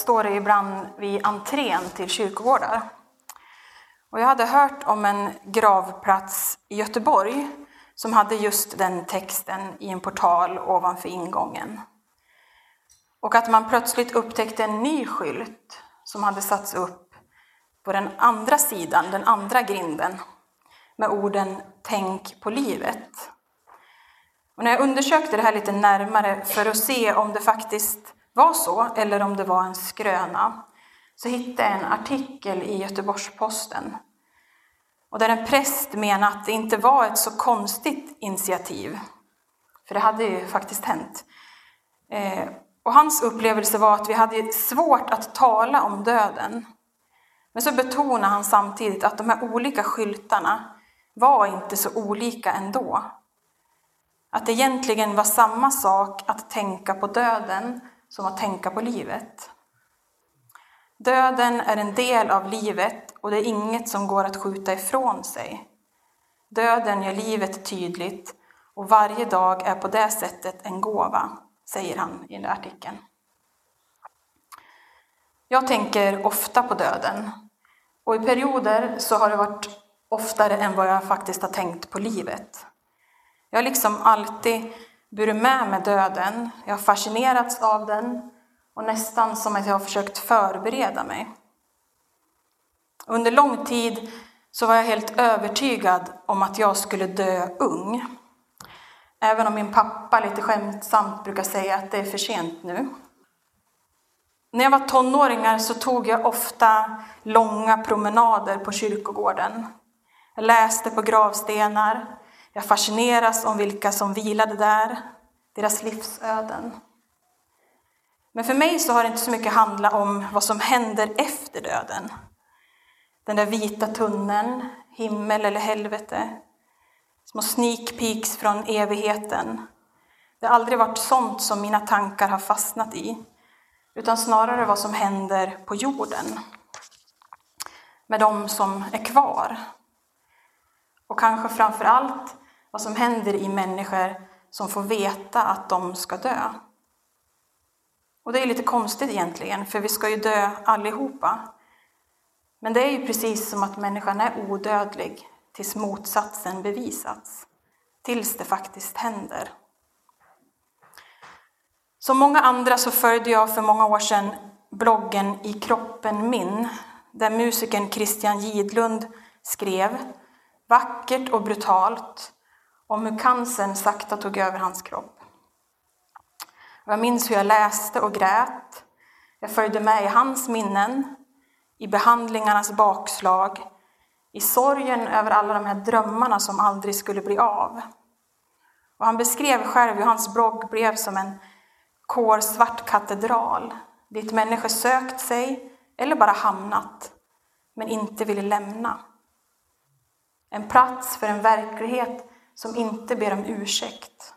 står det ibland vid entrén till kyrkogårdar. Och jag hade hört om en gravplats i Göteborg som hade just den texten i en portal ovanför ingången. Och att man plötsligt upptäckte en ny skylt som hade satts upp på den andra sidan, den andra grinden, med orden Tänk på livet. Och när jag undersökte det här lite närmare för att se om det faktiskt var så eller om det var en skröna så hittade jag en artikel i Göteborgs-Posten och där en präst menade att det inte var ett så konstigt initiativ. För det hade ju faktiskt hänt. Eh, och hans upplevelse var att vi hade svårt att tala om döden. Men så betonade han samtidigt att de här olika skyltarna var inte så olika ändå. Att det egentligen var samma sak att tänka på döden som att tänka på livet. Döden är en del av livet och det är inget som går att skjuta ifrån sig. Döden gör livet tydligt och varje dag är på det sättet en gåva, säger han i den där artikeln. Jag tänker ofta på döden och i perioder så har det varit oftare än vad jag faktiskt har tänkt på livet. Jag har liksom alltid burit med mig döden, jag har fascinerats av den och nästan som att jag har försökt förbereda mig. Under lång tid så var jag helt övertygad om att jag skulle dö ung. Även om min pappa lite skämtsamt brukar säga att det är för sent nu. När jag var tonåringar så tog jag ofta långa promenader på kyrkogården. Jag läste på gravstenar, jag fascineras om vilka som vilade där, deras livsöden. Men för mig så har det inte så mycket handlat om vad som händer efter döden. Den där vita tunneln, himmel eller helvete, små sneak peeks från evigheten. Det har aldrig varit sånt som mina tankar har fastnat i, utan snarare vad som händer på jorden. Med de som är kvar. Och kanske framför allt vad som händer i människor som får veta att de ska dö. Och det är lite konstigt egentligen, för vi ska ju dö allihopa. Men det är ju precis som att människan är odödlig tills motsatsen bevisats. Tills det faktiskt händer. Som många andra så följde jag för många år sedan bloggen I kroppen min, där musikern Christian Gidlund skrev vackert och brutalt om hur cancern sakta tog över hans kropp. Jag minns hur jag läste och grät. Jag följde med i hans minnen, i behandlingarnas bakslag, i sorgen över alla de här drömmarna som aldrig skulle bli av. Och han beskrev själv hur hans blogg blev som en kolsvart katedral dit människor sökt sig eller bara hamnat, men inte ville lämna. En plats för en verklighet som inte ber om ursäkt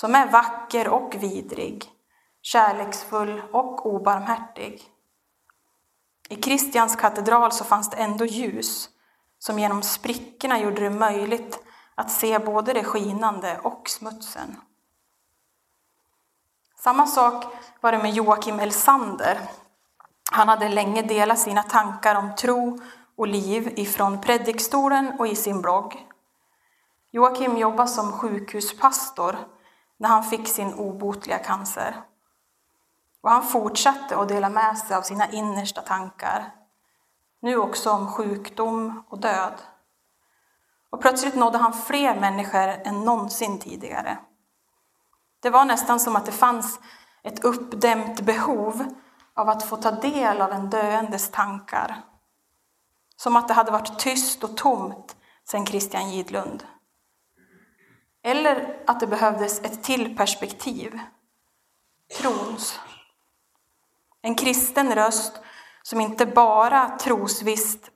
som är vacker och vidrig, kärleksfull och obarmhärtig. I Kristians katedral så fanns det ändå ljus som genom sprickorna gjorde det möjligt att se både det skinande och smutsen. Samma sak var det med Joakim Elsander. Han hade länge delat sina tankar om tro och liv ifrån predikstolen och i sin blogg. Joakim jobbade som sjukhuspastor när han fick sin obotliga cancer. Och han fortsatte att dela med sig av sina innersta tankar, nu också om sjukdom och död. Och plötsligt nådde han fler människor än någonsin tidigare. Det var nästan som att det fanns ett uppdämt behov av att få ta del av en döendes tankar. Som att det hade varit tyst och tomt sedan Christian Gidlund. Eller att det behövdes ett till perspektiv, trons. En kristen röst som inte bara trosvisst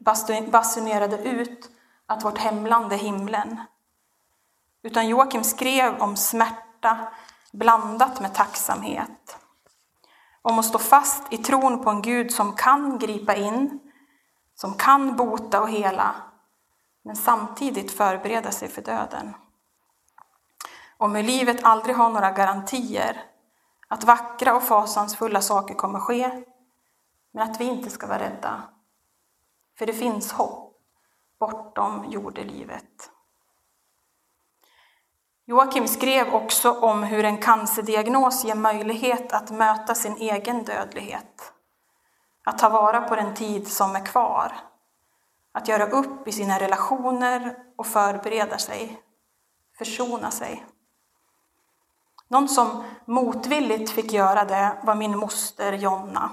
basunerade ut att vårt hemland är himlen, utan Joakim skrev om smärta blandat med tacksamhet. Om att stå fast i tron på en Gud som kan gripa in, som kan bota och hela, men samtidigt förbereda sig för döden. Om hur livet aldrig har några garantier, att vackra och fasansfulla saker kommer ske, men att vi inte ska vara rädda. För det finns hopp bortom jordelivet. Joakim skrev också om hur en cancerdiagnos ger möjlighet att möta sin egen dödlighet. Att ta vara på den tid som är kvar. Att göra upp i sina relationer och förbereda sig. Försona sig. Någon som motvilligt fick göra det var min moster Jonna.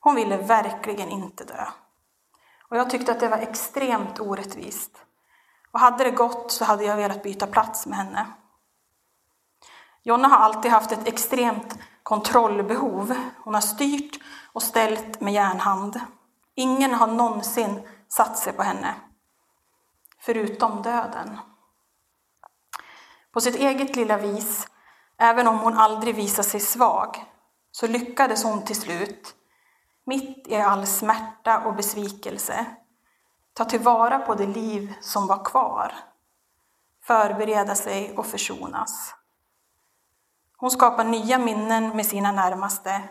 Hon ville verkligen inte dö. Och jag tyckte att det var extremt orättvist. Och hade det gått så hade jag velat byta plats med henne. Jonna har alltid haft ett extremt kontrollbehov. Hon har styrt och ställt med järnhand. Ingen har någonsin satt sig på henne, förutom döden. På sitt eget lilla vis, även om hon aldrig visade sig svag, så lyckades hon till slut, mitt i all smärta och besvikelse, ta tillvara på det liv som var kvar, förbereda sig och försonas. Hon skapar nya minnen med sina närmaste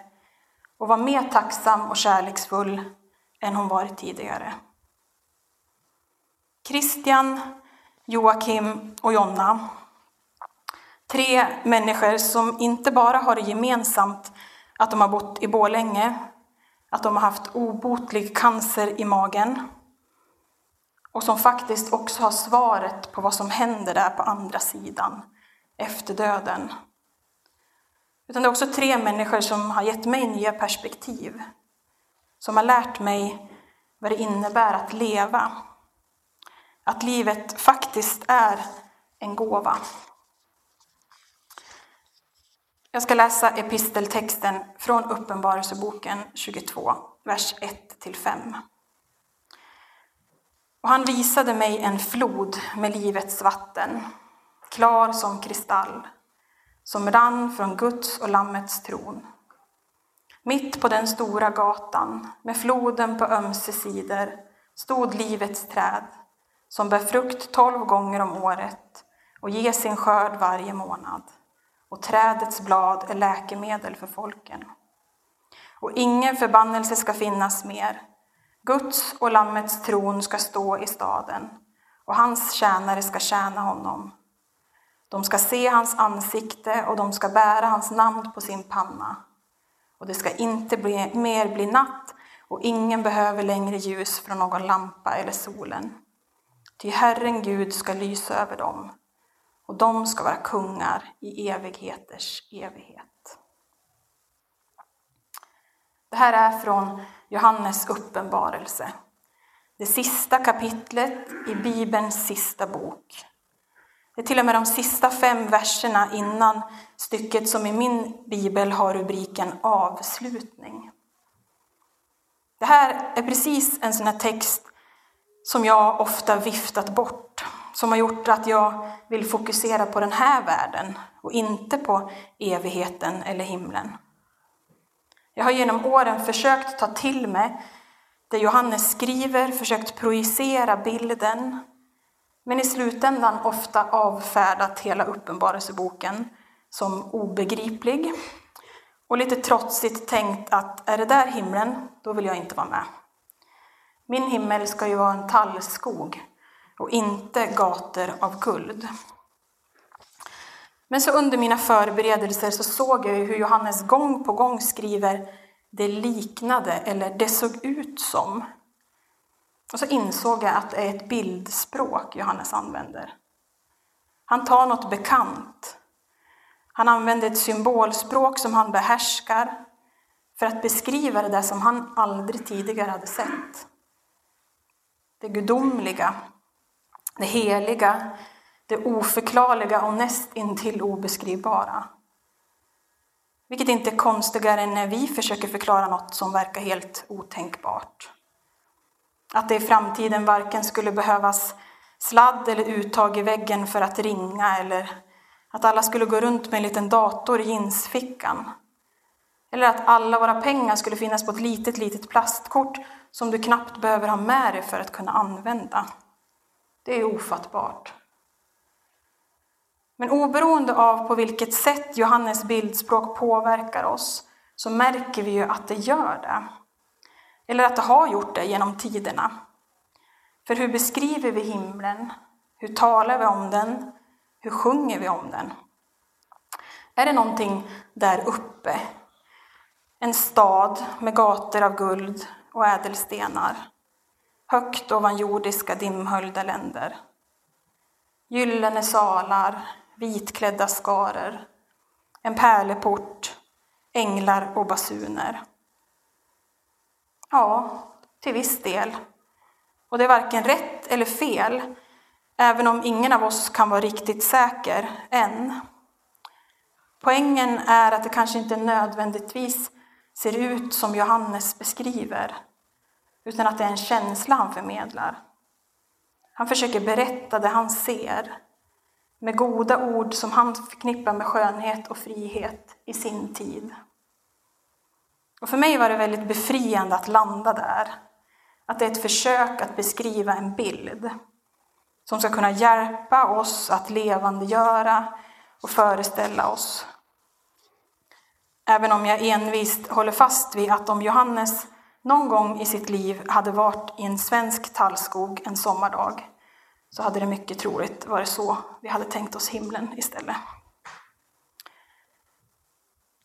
och var mer tacksam och kärleksfull än hon varit tidigare. Christian, Joakim och Jonna. Tre människor som inte bara har det gemensamt att de har bott i Bålänge, att de har haft obotlig cancer i magen och som faktiskt också har svaret på vad som händer där på andra sidan, efter döden. Utan det är också tre människor som har gett mig nya perspektiv, som har lärt mig vad det innebär att leva. Att livet faktiskt är en gåva. Jag ska läsa episteltexten från Uppenbarelseboken 22, vers 1-5. Och han visade mig en flod med livets vatten, klar som kristall, som rann från Guds och Lammets tron. Mitt på den stora gatan, med floden på ömse sidor, stod livets träd, som bär frukt tolv gånger om året och ger sin skörd varje månad. Och trädets blad är läkemedel för folken. Och ingen förbannelse ska finnas mer, Guds och Lammets tron ska stå i staden och hans tjänare ska tjäna honom. De ska se hans ansikte och de ska bära hans namn på sin panna. Och det ska inte bli, mer bli natt och ingen behöver längre ljus från någon lampa eller solen. Ty Herren Gud ska lysa över dem och de ska vara kungar i evigheters evighet. Det här är från Johannes uppenbarelse. Det sista kapitlet i Bibelns sista bok. Det är till och med de sista fem verserna innan stycket som i min bibel har rubriken avslutning. Det här är precis en sån här text som jag ofta viftat bort, som har gjort att jag vill fokusera på den här världen och inte på evigheten eller himlen. Jag har genom åren försökt ta till mig det Johannes skriver, försökt projicera bilden, men i slutändan ofta avfärdat hela uppenbarelseboken som obegriplig och lite trotsigt tänkt att är det där himlen, då vill jag inte vara med. Min himmel ska ju vara en tallskog och inte gator av guld. Men så under mina förberedelser så såg jag hur Johannes gång på gång skriver det liknade eller det såg ut som. Och så insåg jag att det är ett bildspråk Johannes använder. Han tar något bekant. Han använder ett symbolspråk som han behärskar för att beskriva det där som han aldrig tidigare hade sett. Det gudomliga, det heliga, det oförklarliga och näst intill obeskrivbara. Vilket inte är konstigare än när vi försöker förklara något som verkar helt otänkbart. Att det i framtiden varken skulle behövas sladd eller uttag i väggen för att ringa eller att alla skulle gå runt med en liten dator i jeansfickan. Eller att alla våra pengar skulle finnas på ett litet, litet plastkort som du knappt behöver ha med dig för att kunna använda. Det är ofattbart. Men oberoende av på vilket sätt Johannes bildspråk påverkar oss så märker vi ju att det gör det. Eller att det har gjort det genom tiderna. För hur beskriver vi himlen? Hur talar vi om den? Hur sjunger vi om den? Är det någonting där uppe? En stad med gator av guld och ädelstenar. Högt ovan jordiska dimhöljda länder. Gyllene salar, vitklädda skaror. En pärleport, änglar och basuner. Ja, till viss del. Och det är varken rätt eller fel, även om ingen av oss kan vara riktigt säker än. Poängen är att det kanske inte nödvändigtvis ser ut som Johannes beskriver, utan att det är en känsla han förmedlar. Han försöker berätta det han ser, med goda ord som han förknippar med skönhet och frihet i sin tid. Och för mig var det väldigt befriande att landa där. Att det är ett försök att beskriva en bild som ska kunna hjälpa oss att levandegöra och föreställa oss. Även om jag envist håller fast vid att om Johannes någon gång i sitt liv hade varit i en svensk tallskog en sommardag så hade det mycket troligt varit så vi hade tänkt oss himlen istället.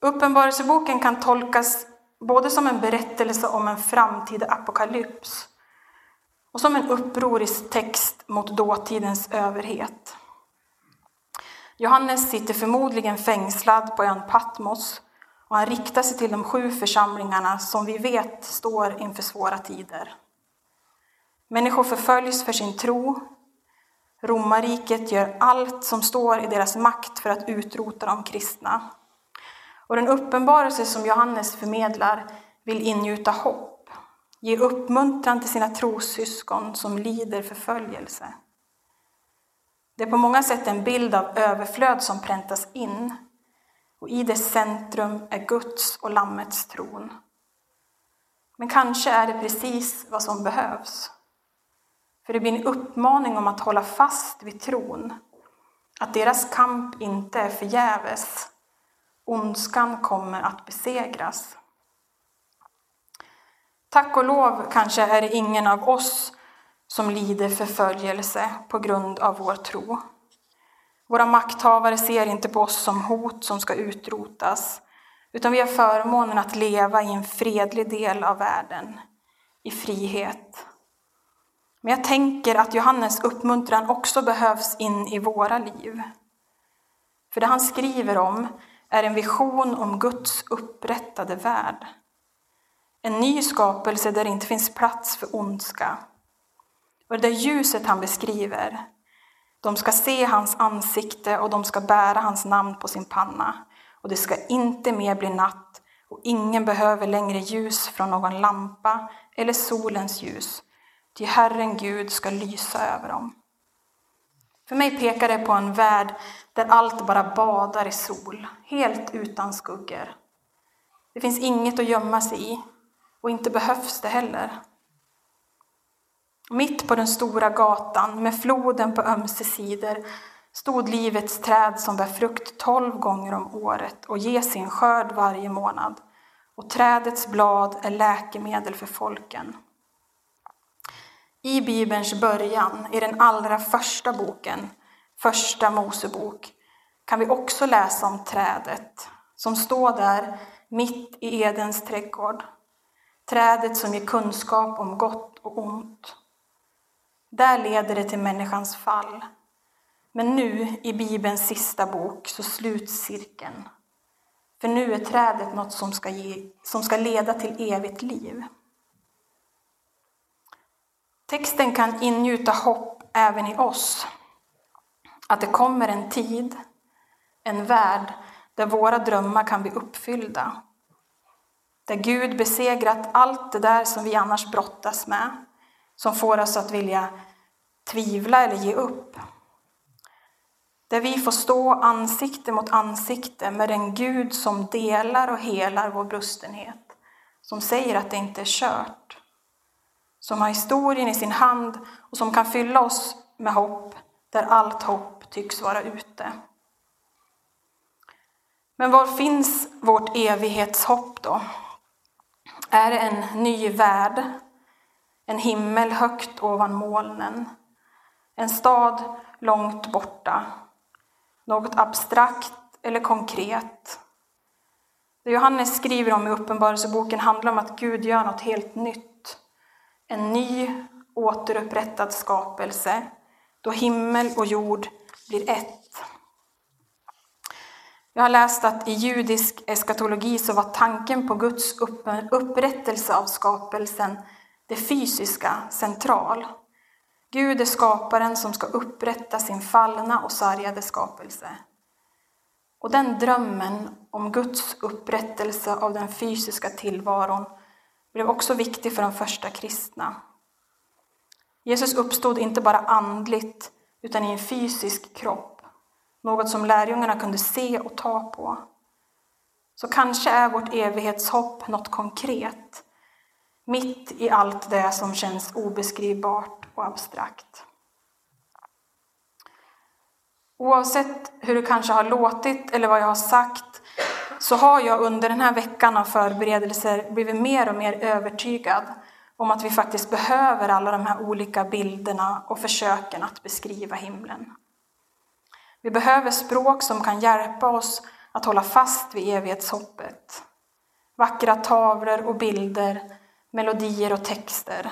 Uppenbarelseboken kan tolkas både som en berättelse om en framtida apokalyps och som en upprorisk text mot dåtidens överhet. Johannes sitter förmodligen fängslad på ön Patmos och han riktar sig till de sju församlingarna som vi vet står inför svåra tider. Människor förföljs för sin tro. Romarriket gör allt som står i deras makt för att utrota de kristna. Och den uppenbarelse som Johannes förmedlar vill ingjuta hopp, ge uppmuntran till sina trossyskon som lider förföljelse. Det är på många sätt en bild av överflöd som präntas in och i dess centrum är Guds och Lammets tron. Men kanske är det precis vad som behövs. För det blir en uppmaning om att hålla fast vid tron, att deras kamp inte är förgäves. Ondskan kommer att besegras. Tack och lov kanske är det ingen av oss som lider förföljelse på grund av vår tro. Våra makthavare ser inte på oss som hot som ska utrotas, utan vi har förmånen att leva i en fredlig del av världen, i frihet. Men jag tänker att Johannes uppmuntran också behövs in i våra liv. För det han skriver om är en vision om Guds upprättade värld. En ny skapelse där det inte finns plats för ondska. Och det där ljuset han beskriver de ska se hans ansikte och de ska bära hans namn på sin panna. Och det ska inte mer bli natt och ingen behöver längre ljus från någon lampa eller solens ljus, ty Herren Gud ska lysa över dem. För mig pekar det på en värld där allt bara badar i sol, helt utan skuggor. Det finns inget att gömma sig i och inte behövs det heller. Mitt på den stora gatan med floden på ömse sidor stod livets träd som bär frukt tolv gånger om året och ger sin skörd varje månad. Och trädets blad är läkemedel för folken. I Bibelns början, i den allra första boken, Första Mosebok, kan vi också läsa om trädet som står där mitt i Edens trädgård. Trädet som ger kunskap om gott och ont. Där leder det till människans fall. Men nu, i Bibelns sista bok, så sluts cirkeln. För nu är trädet något som ska, ge, som ska leda till evigt liv. Texten kan ingjuta hopp även i oss. Att det kommer en tid, en värld, där våra drömmar kan bli uppfyllda. Där Gud besegrat allt det där som vi annars brottas med, som får oss att vilja tvivla eller ge upp. Där vi får stå ansikte mot ansikte med den Gud som delar och helar vår brustenhet, som säger att det inte är kört, som har historien i sin hand och som kan fylla oss med hopp där allt hopp tycks vara ute. Men var finns vårt evighetshopp då? Är det en ny värld? En himmel högt ovan molnen? En stad långt borta? Något abstrakt eller konkret? Det Johannes skriver om i Uppenbarelseboken handlar om att Gud gör något helt nytt. En ny återupprättad skapelse då himmel och jord blir ett. Jag har läst att i judisk eskatologi så var tanken på Guds upprättelse av skapelsen det fysiska central. Gud är skaparen som ska upprätta sin fallna och sargade skapelse. Och den drömmen om Guds upprättelse av den fysiska tillvaron blev också viktig för de första kristna. Jesus uppstod inte bara andligt utan i en fysisk kropp något som lärjungarna kunde se och ta på. Så kanske är vårt evighetshopp något konkret, mitt i allt det som känns obeskrivbart och abstrakt. Oavsett hur det kanske har låtit eller vad jag har sagt så har jag under den här veckan av förberedelser blivit mer och mer övertygad om att vi faktiskt behöver alla de här olika bilderna och försöken att beskriva himlen. Vi behöver språk som kan hjälpa oss att hålla fast vid evighetshoppet. Vackra tavlor och bilder, melodier och texter.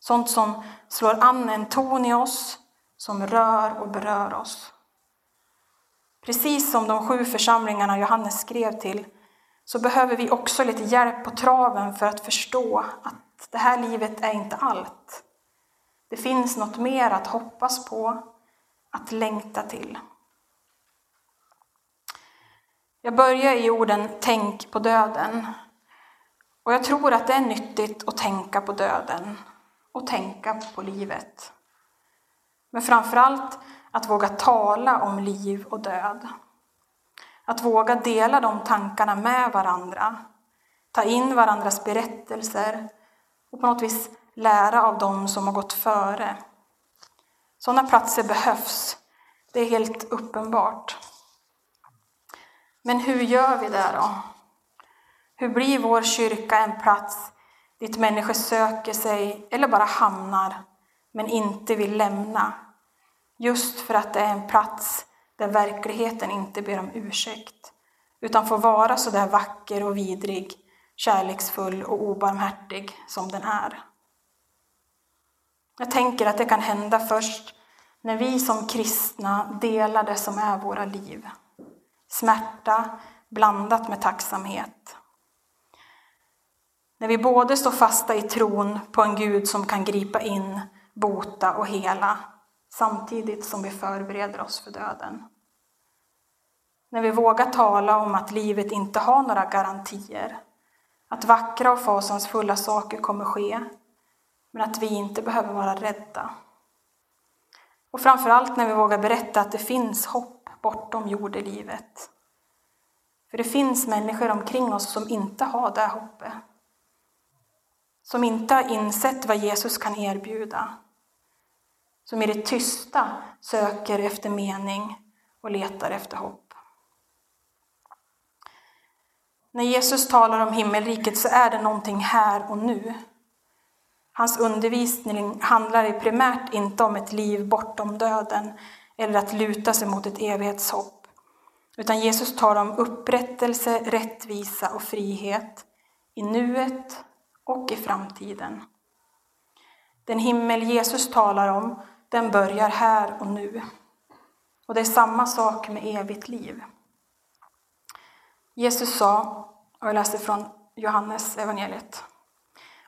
Sånt som slår an en ton i oss, som rör och berör oss. Precis som de sju församlingarna Johannes skrev till så behöver vi också lite hjälp på traven för att förstå att det här livet är inte allt. Det finns något mer att hoppas på att längta till. Jag börjar i orden tänk på döden. Och jag tror att det är nyttigt att tänka på döden och tänka på livet. Men framförallt att våga tala om liv och död. Att våga dela de tankarna med varandra, ta in varandras berättelser och på något vis lära av dem som har gått före. Sådana platser behövs, det är helt uppenbart. Men hur gör vi det då? Hur blir vår kyrka en plats dit människor söker sig eller bara hamnar, men inte vill lämna? Just för att det är en plats där verkligheten inte ber om ursäkt, utan får vara så där vacker och vidrig, kärleksfull och obarmhärtig som den är. Jag tänker att det kan hända först när vi som kristna delar det som är våra liv. Smärta blandat med tacksamhet. När vi både står fasta i tron på en Gud som kan gripa in, bota och hela samtidigt som vi förbereder oss för döden. När vi vågar tala om att livet inte har några garantier, att vackra och fasansfulla saker kommer ske, men att vi inte behöver vara rädda. Och framför allt när vi vågar berätta att det finns hopp bortom jordelivet. För det finns människor omkring oss som inte har det hoppet. Som inte har insett vad Jesus kan erbjuda. Som i det tysta söker efter mening och letar efter hopp. När Jesus talar om himmelriket så är det någonting här och nu. Hans undervisning handlar primärt inte om ett liv bortom döden eller att luta sig mot ett evighetshopp. Utan Jesus talar om upprättelse, rättvisa och frihet i nuet och i framtiden. Den himmel Jesus talar om, den börjar här och nu. Och det är samma sak med evigt liv. Jesus sa, och jag läser från Johannes evangeliet.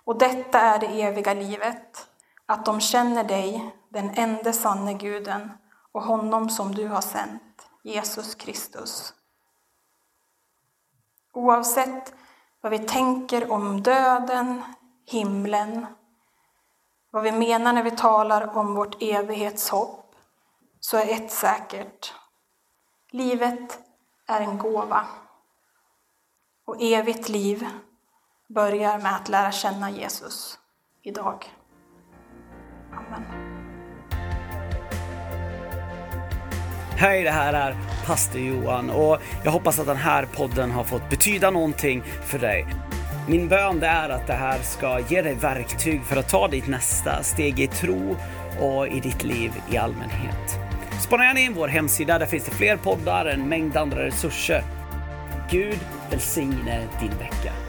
Och detta är det eviga livet, att de känner dig, den enda sanne guden, och honom som du har sänt, Jesus Kristus. Oavsett vad vi tänker om döden, himlen, vad vi menar när vi talar om vårt evighetshopp, så är ett säkert. Livet är en gåva. Och evigt liv börjar med att lära känna Jesus idag. Amen. Hej, det här är pastor Johan och jag hoppas att den här podden har fått betyda någonting för dig. Min bön är att det här ska ge dig verktyg för att ta ditt nästa steg i tro och i ditt liv i allmänhet. Spana gärna in vår hemsida, där finns det fler poddar, en mängd andra resurser. Gud välsigne din vecka.